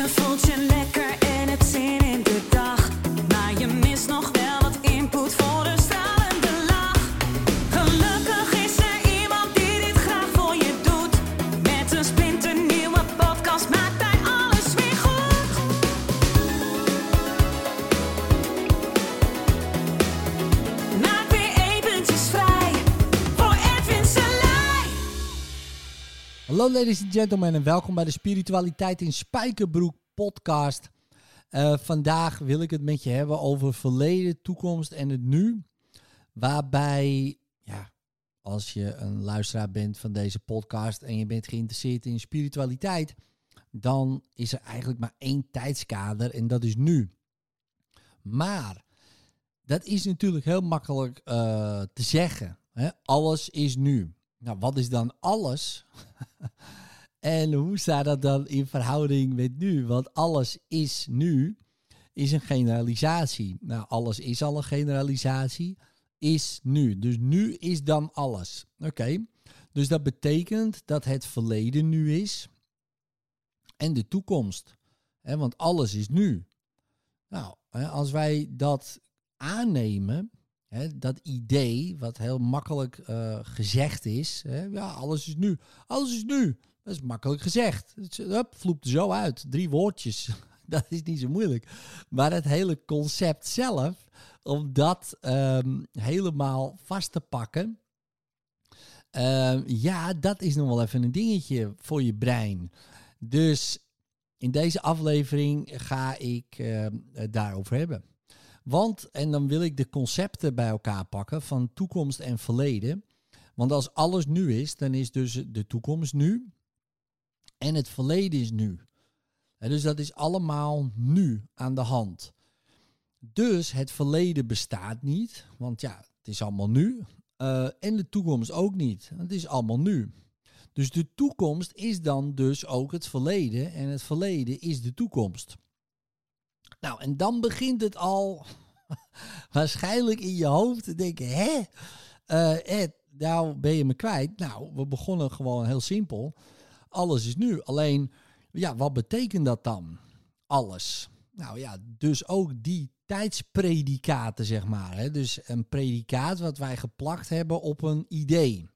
Je voelt je Hallo ladies and gentlemen en welkom bij de Spiritualiteit in Spijkerbroek podcast. Eh, vandaag wil ik het met je hebben over verleden, toekomst en het nu. Waarbij, ja, als je een luisteraar bent van deze podcast en je bent geïnteresseerd in spiritualiteit, dan is er eigenlijk maar één tijdskader en dat is nu. Maar dat is natuurlijk heel makkelijk eh, te zeggen. Hè? Alles is nu. Nou, wat is dan alles? en hoe staat dat dan in verhouding met nu? Want alles is nu, is een generalisatie. Nou, alles is al een generalisatie, is nu. Dus nu is dan alles. Oké, dus dat betekent dat het verleden nu is en de toekomst. Want alles is nu. Nou, als wij dat aannemen, dat idee, wat heel makkelijk eh, gezegd is, ja, alles is nu. Alles is nu. Dat is makkelijk gezegd. Hup, vloept zo uit. Drie woordjes. Dat is niet zo moeilijk. Maar het hele concept zelf, om dat ehm, helemaal vast te pakken, ehm, ja, dat is nog wel even een dingetje voor je brein. Dus in deze aflevering ga ik ehm, het daarover hebben. Want, en dan wil ik de concepten bij elkaar pakken van toekomst en verleden. Want als alles nu is, dan is dus de toekomst nu. En het verleden is nu. Hè, dus dat is allemaal nu aan de hand. Dus het verleden bestaat niet, want ja, het is allemaal nu. Eh, en de toekomst ook niet. Het is allemaal nu. Dus de toekomst is dan dus ook het verleden en het verleden is de toekomst. Nou, en dan begint het al waarschijnlijk in je hoofd te denken, hè? Ed, nou ben je me kwijt. Nou, we begonnen gewoon heel simpel. Alles is nu. Alleen, ja, wat betekent dat dan? Alles. Nou ja, dus ook die tijdspredicaten, zeg maar. Hè? Dus een predicaat wat wij geplakt hebben op een idee.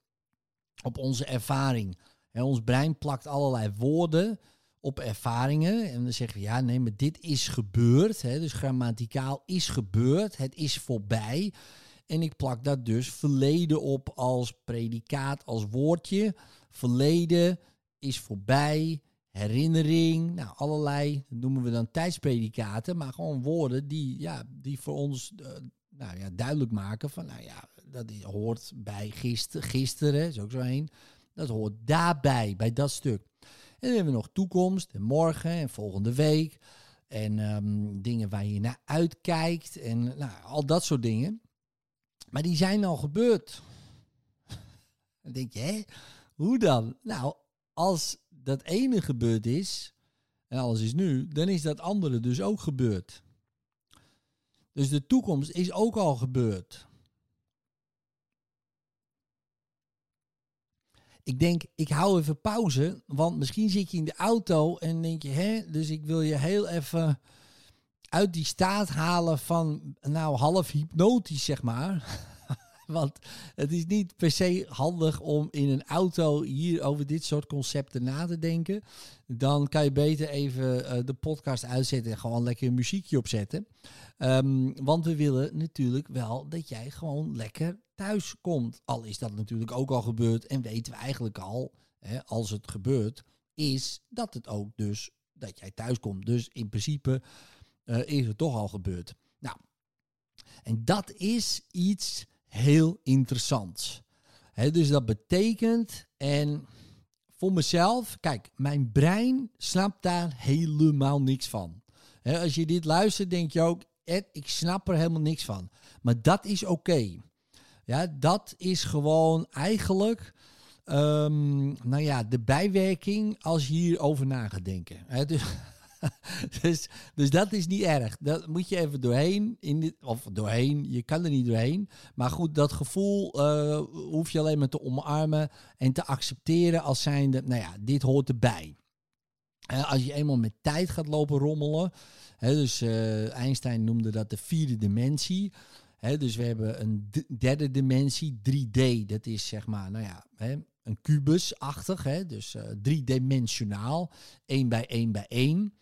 Op onze ervaring. Hè, ons brein plakt allerlei woorden op ervaringen. En dan zeggen we, ja, nee, maar dit is gebeurd. Hè? Dus grammaticaal is gebeurd. Het is voorbij. En ik plak dat dus verleden op als predicaat, als woordje. Verleden is voorbij, herinnering, nou allerlei, noemen we dan tijdspredicaten, maar gewoon woorden die, ja, die voor ons eh, nou ja, duidelijk maken van, nou ja, dat hoort bij gister, gisteren, is ook zo een, dat hoort daarbij, bij dat stuk. En dan hebben we nog toekomst en morgen en volgende week en ehm, dingen waar je naar uitkijkt en nou, al dat soort dingen. Maar die zijn al gebeurd. Dan denk je, hè? Hoe dan? Nou, als dat ene gebeurd is en alles is nu, dan is dat andere dus ook gebeurd. Dus de toekomst is ook al gebeurd. Ik denk, ik hou even pauze, want misschien zit je in de auto en denk je, hè, dus ik wil je heel even uit die staat halen van, nou, half hypnotisch, zeg maar. Want het is niet per se handig om in een auto hier over dit soort concepten na te denken. Dan kan je beter even eh, de podcast uitzetten en gewoon lekker een muziekje opzetten. Ehm, want we willen natuurlijk wel dat jij gewoon lekker thuis komt. Al is dat natuurlijk ook al gebeurd en weten we eigenlijk al, hè, als het gebeurt, is dat het ook dus dat jij thuis komt. Dus in principe eh, is het toch al gebeurd. Nou, en dat is iets heel interessants. Hè, dus dat betekent, en voor mezelf, kijk, mijn brein snapt daar helemaal niks van. Als je dit luistert, denk je ook, Ed, ik snap er helemaal niks van. Maar dat is oké. Ja, dat is gewoon eigenlijk, ehm, nou ja, de bijwerking als je hierover na gaat denken. Dus, dus, dus dat is niet erg. Dat moet je even doorheen. In of doorheen, je kan er niet doorheen. Maar goed, dat gevoel eh, hoef je alleen maar te omarmen en te accepteren als zijnde, nou ja, dit hoort erbij. Als je eenmaal met tijd gaat lopen rommelen. Hè, dus eh, Einstein noemde dat de vierde dimensie. Hè, dus we hebben een derde dimensie, 3D. Dat is zeg maar, nou ja, een kubusachtig. Hè, dus eh, driedimensionaal. 1 bij 1 bij 1.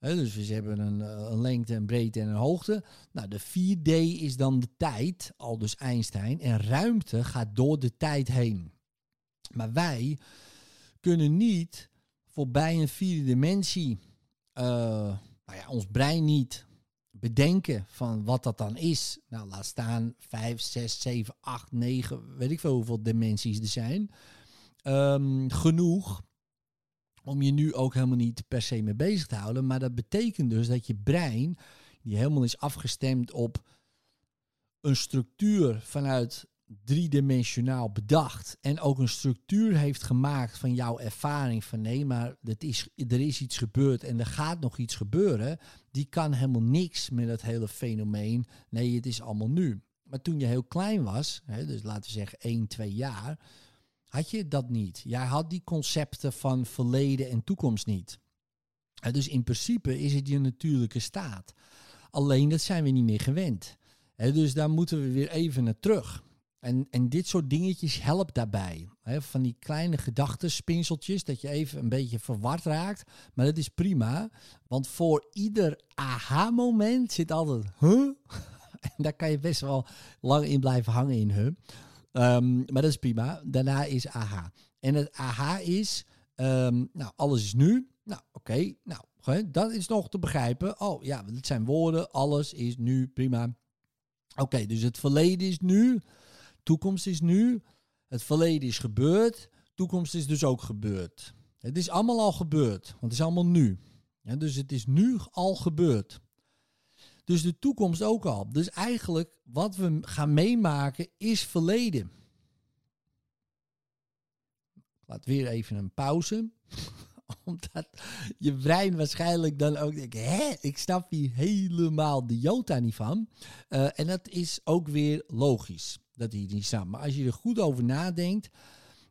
Dus we hebben een, eh, een lengte, een breedte en een hoogte. Nou, de 4D is dan de tijd, al dus Einstein. En ruimte gaat door de tijd heen. Maar wij kunnen niet voorbij een vierde dimensie, eh, nou ja, ons brein niet bedenken van wat dat dan is. Nou, laat staan 5, 6, 7, 8, 9, weet ik veel hoeveel dimensies er zijn. Ehm, genoeg om je nu ook helemaal niet per se mee bezig te houden. Maar dat betekent dus dat je brein, die helemaal is afgestemd op een structuur vanuit driedimensionaal bedacht en ook een structuur heeft gemaakt van jouw ervaring van nee, maar is, er is iets gebeurd en er gaat nog iets gebeuren, die kan helemaal niks met dat hele fenomeen. Nee, het is allemaal nu. Maar toen je heel klein was, hè, dus laten we zeggen 1, 2 jaar, had je dat niet. Jij had die concepten van verleden en toekomst niet. Dus in principe is het je natuurlijke staat. Alleen dat zijn we niet meer gewend. Dus daar moeten we weer even naar terug. En, en dit soort dingetjes helpt daarbij. Van die kleine gedachtenspinseltjes, dat je even een beetje verward raakt. Maar dat is prima, want voor ieder aha-moment zit altijd huh? En daar kan je best wel lang in blijven hangen in huh. Ehm, maar dat is prima. Daarna is aha. En het aha is, ehm, nou, alles is nu. Nou, oké, nou, dat is nog te begrijpen. Oh ja, het zijn woorden, alles is nu, prima. Oké, dus het verleden is nu, toekomst is nu, het verleden is gebeurd, toekomst is dus ook gebeurd. Het is allemaal al gebeurd, want het is allemaal nu. Dus het is nu al gebeurd. Dus de toekomst ook al. Dus eigenlijk wat we gaan meemaken is verleden. Ik laat weer even een pauze. Omdat je brein waarschijnlijk dan ook denkt, hè, ik snap hier helemaal de jota niet van. Uh, en dat is ook weer logisch, dat hij niet snapt. Maar als je er goed over nadenkt,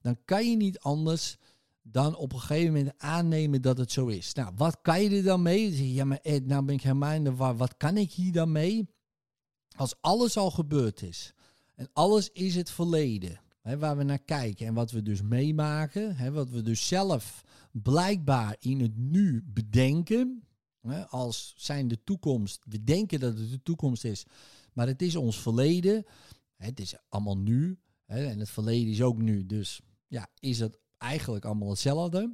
dan kan je niet anders dan op een gegeven moment aannemen dat het zo is. Nou, wat kan je er dan mee? Ja, maar Ed, nou ben ik helemaal in de. Wat kan ik hier dan mee? Als alles al gebeurd is en alles is het verleden, hè, waar we naar kijken en wat we dus meemaken, hè, wat we dus zelf blijkbaar in het nu bedenken, hè, als zijn de toekomst, we denken dat het de toekomst is, maar het is ons verleden, het is allemaal nu hè, en het verleden is ook nu, dus ja, is het eigenlijk allemaal hetzelfde.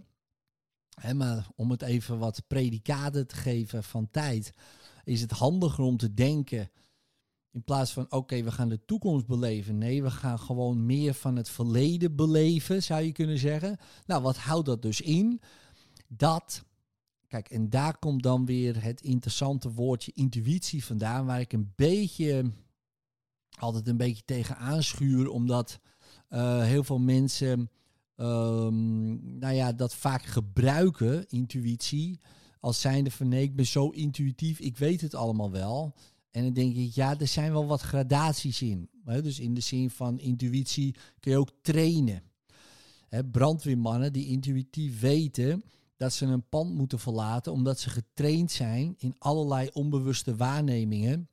Maar om het even wat predicaten te geven van tijd, is het handiger om te denken in plaats van oké, we gaan de toekomst beleven. Nee, we gaan gewoon meer van het verleden beleven, zou je kunnen zeggen. Nou, wat houdt dat dus in? Dat, kijk, en daar komt dan weer het interessante woordje intuïtie vandaan, waar ik een beetje, altijd een beetje tegen aanschuur, omdat uh, heel veel mensen Um, nou ja, dat vaak gebruiken, intuïtie, als zijnde van nee, ik ben zo intuïtief, ik weet het allemaal wel. En dan denk ik, ja, er zijn wel wat gradaties in. Dus in de zin van intuïtie kun je ook trainen. Brandweermannen die intuïtief weten dat ze een pand moeten verlaten, omdat ze getraind zijn in allerlei onbewuste waarnemingen,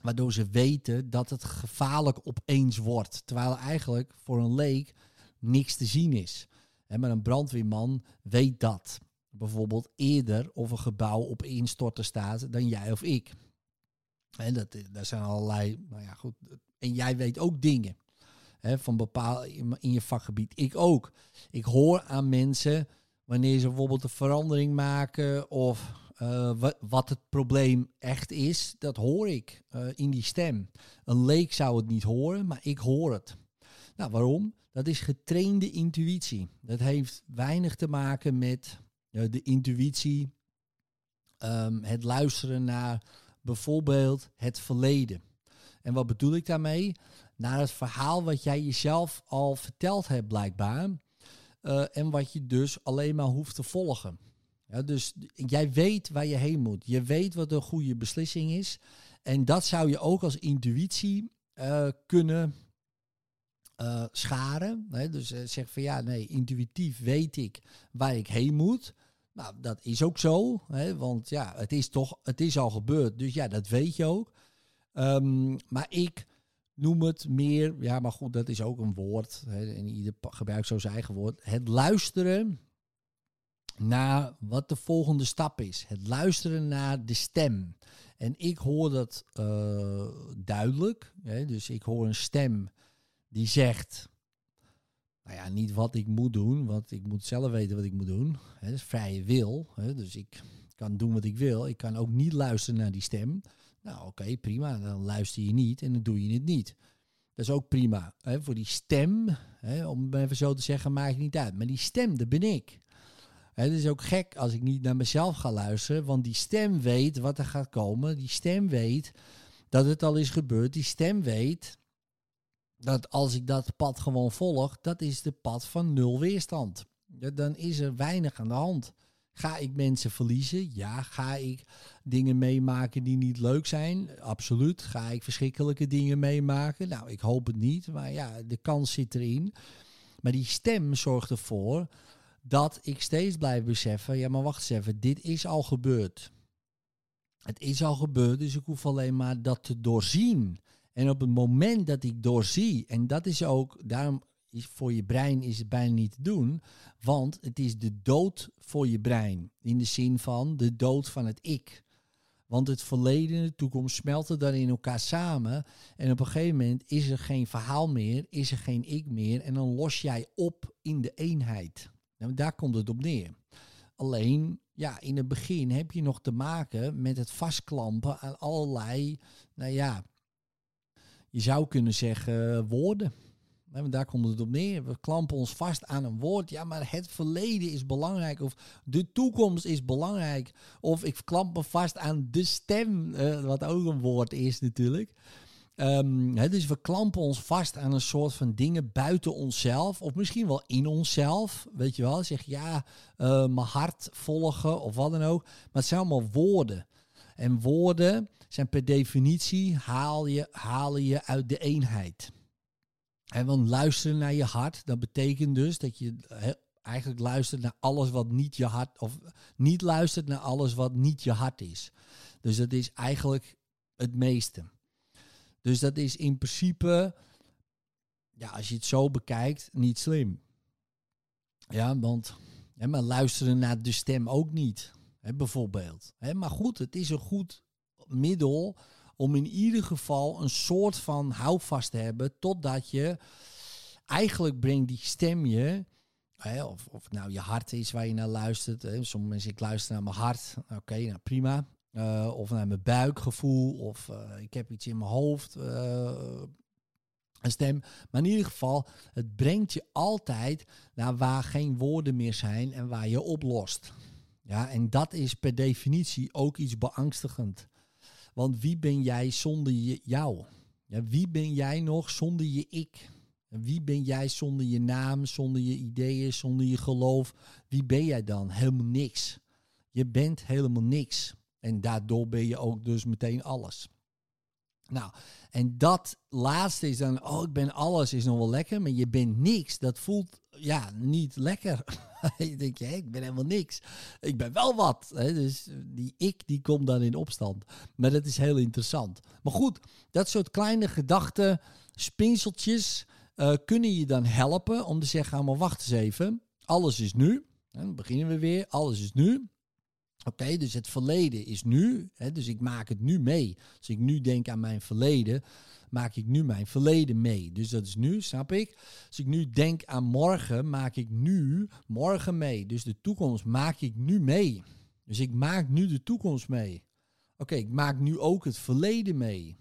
waardoor ze weten dat het gevaarlijk opeens wordt. Terwijl eigenlijk voor een leek niks te zien is. Maar een brandweerman weet dat. Bijvoorbeeld eerder of een gebouw op instorten staat dan jij of ik. En dat, daar zijn allerlei, nou ja goed. En jij weet ook dingen. Van bepaal in je vakgebied. Ik ook. Ik hoor aan mensen wanneer ze bijvoorbeeld een verandering maken of uh, wat, het probleem echt is. Dat hoor ik uh, in die stem. Een leek zou het niet horen, maar ik hoor het. Nou, waarom? Dat is getrainde intuïtie. Dat heeft weinig te maken met uh, de intuïtie, um, het luisteren naar bijvoorbeeld het verleden. En wat bedoel ik daarmee? Naar het verhaal wat jij jezelf al verteld hebt, blijkbaar. Uh, en wat je dus alleen maar hoeft te volgen. Ja, dus jij weet waar je heen moet. Je weet wat een goede beslissing is. En dat zou je ook als intuïtie uh, kunnen uh, scharen. Hè? Dus uh, zeg van ja, nee, intuïtief weet ik waar ik heen moet. Nou, dat is ook zo, hè, want ja, het is toch, het is al gebeurd, dus ja, dat weet je ook. Ehm, maar ik noem het meer, ja, maar goed, dat is ook een woord, hè, en ieder gebruikt zo zijn eigen woord. Het luisteren naar wat de volgende stap is. Het luisteren naar de stem. En ik hoor dat eh, duidelijk. Hè? Dus ik hoor een stem die zegt, nou ja, niet wat ik moet doen, want ik moet zelf weten wat ik moet doen. Hè? Dat is vrije wil. Dus ik kan doen wat ik wil. Ik kan ook niet luisteren naar die stem. Nou, oké, prima. Dan luister je niet en dan doe je het niet. Dat is ook prima. Voor die stem, om even zo te zeggen, maakt niet uit. Maar die stem, dat ben ik. Het is ook gek als ik niet naar mezelf ga luisteren, want die stem weet wat er gaat komen. Die stem weet dat het al is gebeurd. Die stem weet dat als ik dat pad gewoon volg, dat is de pad van nul weerstand. Ja, Dan is er weinig aan de hand. Ga ik mensen verliezen? Ja. Ga ik dingen meemaken die niet leuk zijn? Absoluut. Ga ik verschrikkelijke dingen meemaken? Nou, ik hoop het niet, maar ja, de kans zit erin. Maar die stem zorgt ervoor dat ik steeds blijf beseffen, ja maar wacht eens even, dit is al gebeurd. Het is al gebeurd, dus ik hoef alleen maar dat te doorzien. En op het moment dat ik doorzie, en dat is ook, daarom is voor je brein is het bijna niet te doen, want het is de dood voor je brein. In de zin van de dood van het ik. Want het verleden en de toekomst smelten dan in elkaar samen. En op een gegeven moment is er geen verhaal meer, is er geen ik meer. En dan los jij op in de eenheid. Nou, daar komt het op neer. Alleen, ja, in het begin heb je nog te maken met het vastklampen aan allerlei, nou ja, je zou kunnen zeggen woorden. Nee, maar daar komt het op neer. We klampen ons vast aan een woord. Ja, maar het verleden is belangrijk. Of de toekomst is belangrijk. Of ik klamp me vast aan de stem. eh, wat ook een woord is natuurlijk. Ehm, hè, dus we klampen ons vast aan een soort van dingen buiten onszelf. Of misschien wel in onszelf. Weet je wel. Zeg ja, eh, mijn hart volgen of wat dan ook. Maar het zijn allemaal woorden. En woorden zijn per definitie haal je, halen je uit de eenheid. En want luisteren naar je hart, dat betekent dus dat je eigenlijk luistert naar alles wat niet je hart, of niet luistert naar alles wat niet je hart is. Dus dat is eigenlijk het meeste. Dus dat is in principe, ja, als je het zo bekijkt, niet slim. Ja, want hè, maar luisteren naar de stem ook niet, bijvoorbeeld. Maar goed, het is een goed middel om in ieder geval een soort van houvast te hebben totdat je eigenlijk brengt die stem je, hè, of, of nou je hart is waar je naar luistert. Hè. Sommige mensen, ik luister naar mijn hart, oké, nou prima. Eh, of naar mijn buikgevoel, of eh, ik heb iets in mijn hoofd, eh, een stem. Maar in ieder geval, het brengt je altijd naar waar geen woorden meer zijn en waar je oplost. Ja, en dat is per definitie ook iets beangstigend. Want wie ben jij zonder je, jou? Ja, wie ben jij nog zonder je ik? Wie ben jij zonder je naam, zonder je ideeën, zonder je geloof? Wie ben jij dan? Helemaal niks. Je bent helemaal niks. En daardoor ben je ook dus meteen alles. Nou, en dat laatste is dan, oh, ik ben alles, is nog wel lekker, maar je bent niks. Dat voelt, ja, niet lekker. je denkt, hé, ik ben helemaal niks. Ik ben wel wat. Hè? Dus die ik, die komt dan in opstand. Maar dat is heel interessant. Maar goed, dat soort kleine gedachten, spinseltjes, eh, kunnen je dan helpen om te zeggen, ah, maar wacht eens even. Alles is nu. Dan beginnen we weer. Alles is nu. Oké, dus het verleden is nu. Hè, dus ik maak het nu mee. Als ik nu denk aan mijn verleden, maak ik nu mijn verleden mee. Dus dat is nu, snap ik? Als ik nu denk aan morgen, maak ik nu morgen mee. Dus de toekomst maak ik nu mee. Dus ik maak nu de toekomst mee. Oké, ik maak nu ook het verleden mee.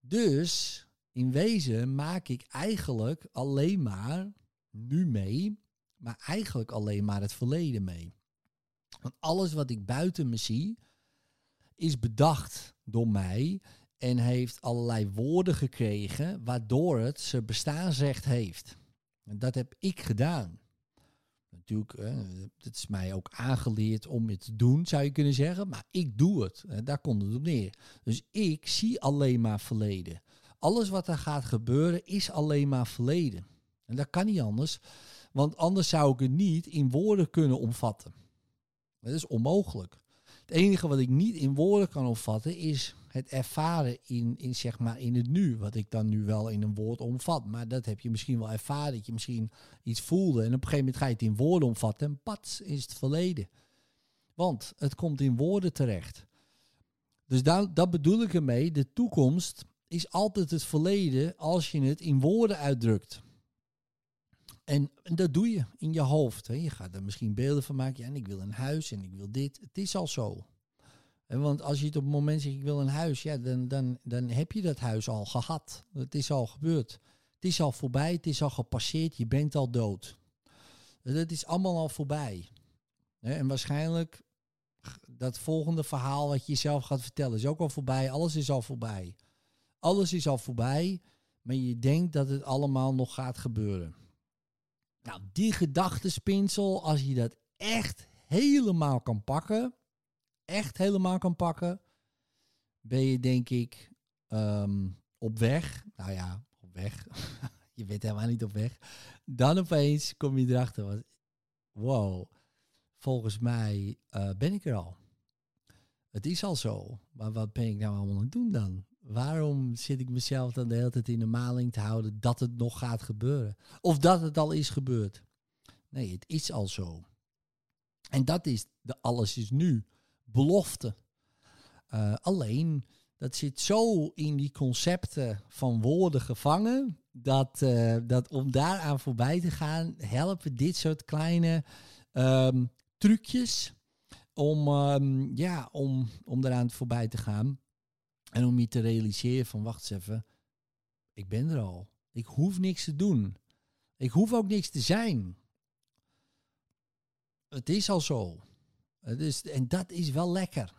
Dus in wezen maak ik eigenlijk alleen maar nu mee, maar eigenlijk alleen maar het verleden mee. Want alles wat ik buiten me zie, is bedacht door mij en heeft allerlei woorden gekregen, waardoor het zijn bestaansrecht heeft. En dat heb ik gedaan. Natuurlijk, het is mij ook aangeleerd om het te doen, zou je kunnen zeggen. Maar ik doe het. Daar komt het op neer. Dus ik zie alleen maar verleden. Alles wat er gaat gebeuren is alleen maar verleden. En dat kan niet anders. Want anders zou ik het niet in woorden kunnen omvatten. Dat is onmogelijk. Het enige wat ik niet in woorden kan opvatten is het ervaren in, in, zeg maar in het nu. Wat ik dan nu wel in een woord omvat. Maar dat heb je misschien wel ervaren. Dat je misschien iets voelde. En op een gegeven moment ga je het in woorden omvatten. En pats is het verleden. Want het komt in woorden terecht. Dus daar, dat bedoel ik ermee. De toekomst is altijd het verleden als je het in woorden uitdrukt. En dat doe je in je hoofd. Hè. Je gaat er misschien beelden van maken. Ja, en ik wil een huis en ik wil dit. Het is al zo. Want als je het op het moment zegt, ik wil een huis, ja, dan, dan, dan heb je dat huis al gehad. Het is al gebeurd. Het is al voorbij, het is al gepasseerd, je bent al dood. Dat is allemaal al voorbij. En waarschijnlijk dat volgende verhaal wat je jezelf gaat vertellen is ook al voorbij. Alles is al voorbij. Alles is al voorbij, maar je denkt dat het allemaal nog gaat gebeuren. Nou, die gedachtespinsel, als je dat echt helemaal kan pakken, echt helemaal kan pakken, ben je denk ik ehm, op weg. Nou ja, op weg. je bent helemaal niet op weg. Dan opeens kom je erachter, wat, wow, volgens mij uh, ben ik er al. Het is al zo, maar wat ben ik nou allemaal aan het doen dan? Waarom zit ik mezelf dan de hele tijd in de maling te houden dat het nog gaat gebeuren? Of dat het al is gebeurd? Nee, het is al zo. En dat is de alles is nu. Belofte. Uh, alleen, dat zit zo in die concepten van woorden gevangen, dat, uh, dat om daaraan voorbij te gaan, helpen dit soort kleine um, trucjes om, um, ja, om, om eraan voorbij te gaan. En om je te realiseren van, wacht eens even, ik ben er al. Ik hoef niks te doen. Ik hoef ook niks te zijn. Het is al zo. Het is, en dat is wel lekker.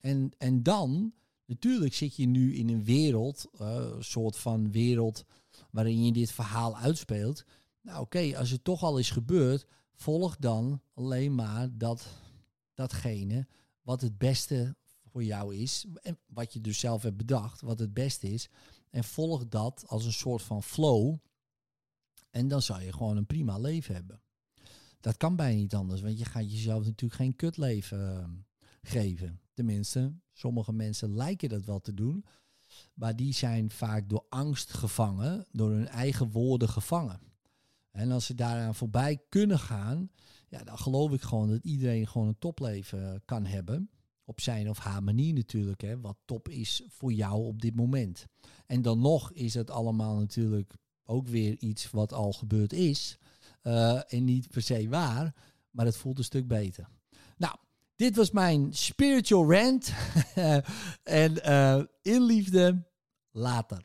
En, en dan, natuurlijk zit je nu in een wereld, uh, een soort van wereld waarin je dit verhaal uitspeelt. Nou oké, als het toch al is gebeurd, volg dan alleen maar dat, datgene wat het beste voor jou is. En wat je dus zelf hebt bedacht, wat het beste is. En volg dat als een soort van flow. En dan zou je gewoon een prima leven hebben. Dat kan bijna niet anders, want je gaat jezelf natuurlijk geen kutleven uh, geven. Tenminste, sommige mensen lijken dat wel te doen. Maar die zijn vaak door angst gevangen, door hun eigen woorden gevangen. En als ze daaraan voorbij kunnen gaan, ja, dan geloof ik gewoon dat iedereen gewoon een topleven kan hebben. Op zijn of haar manier natuurlijk, hè, wat top is voor jou op dit moment. En dan nog is het allemaal natuurlijk ook weer iets wat al gebeurd is. Uh, en niet per se waar, maar het voelt een stuk beter. Nou, dit was mijn spiritual rant. en uh, in liefde, later.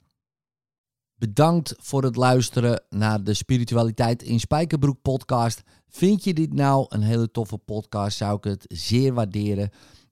Bedankt voor het luisteren naar de Spiritualiteit in Spijkerbroek podcast. Vind je dit nou een hele toffe podcast, zou ik het zeer waarderen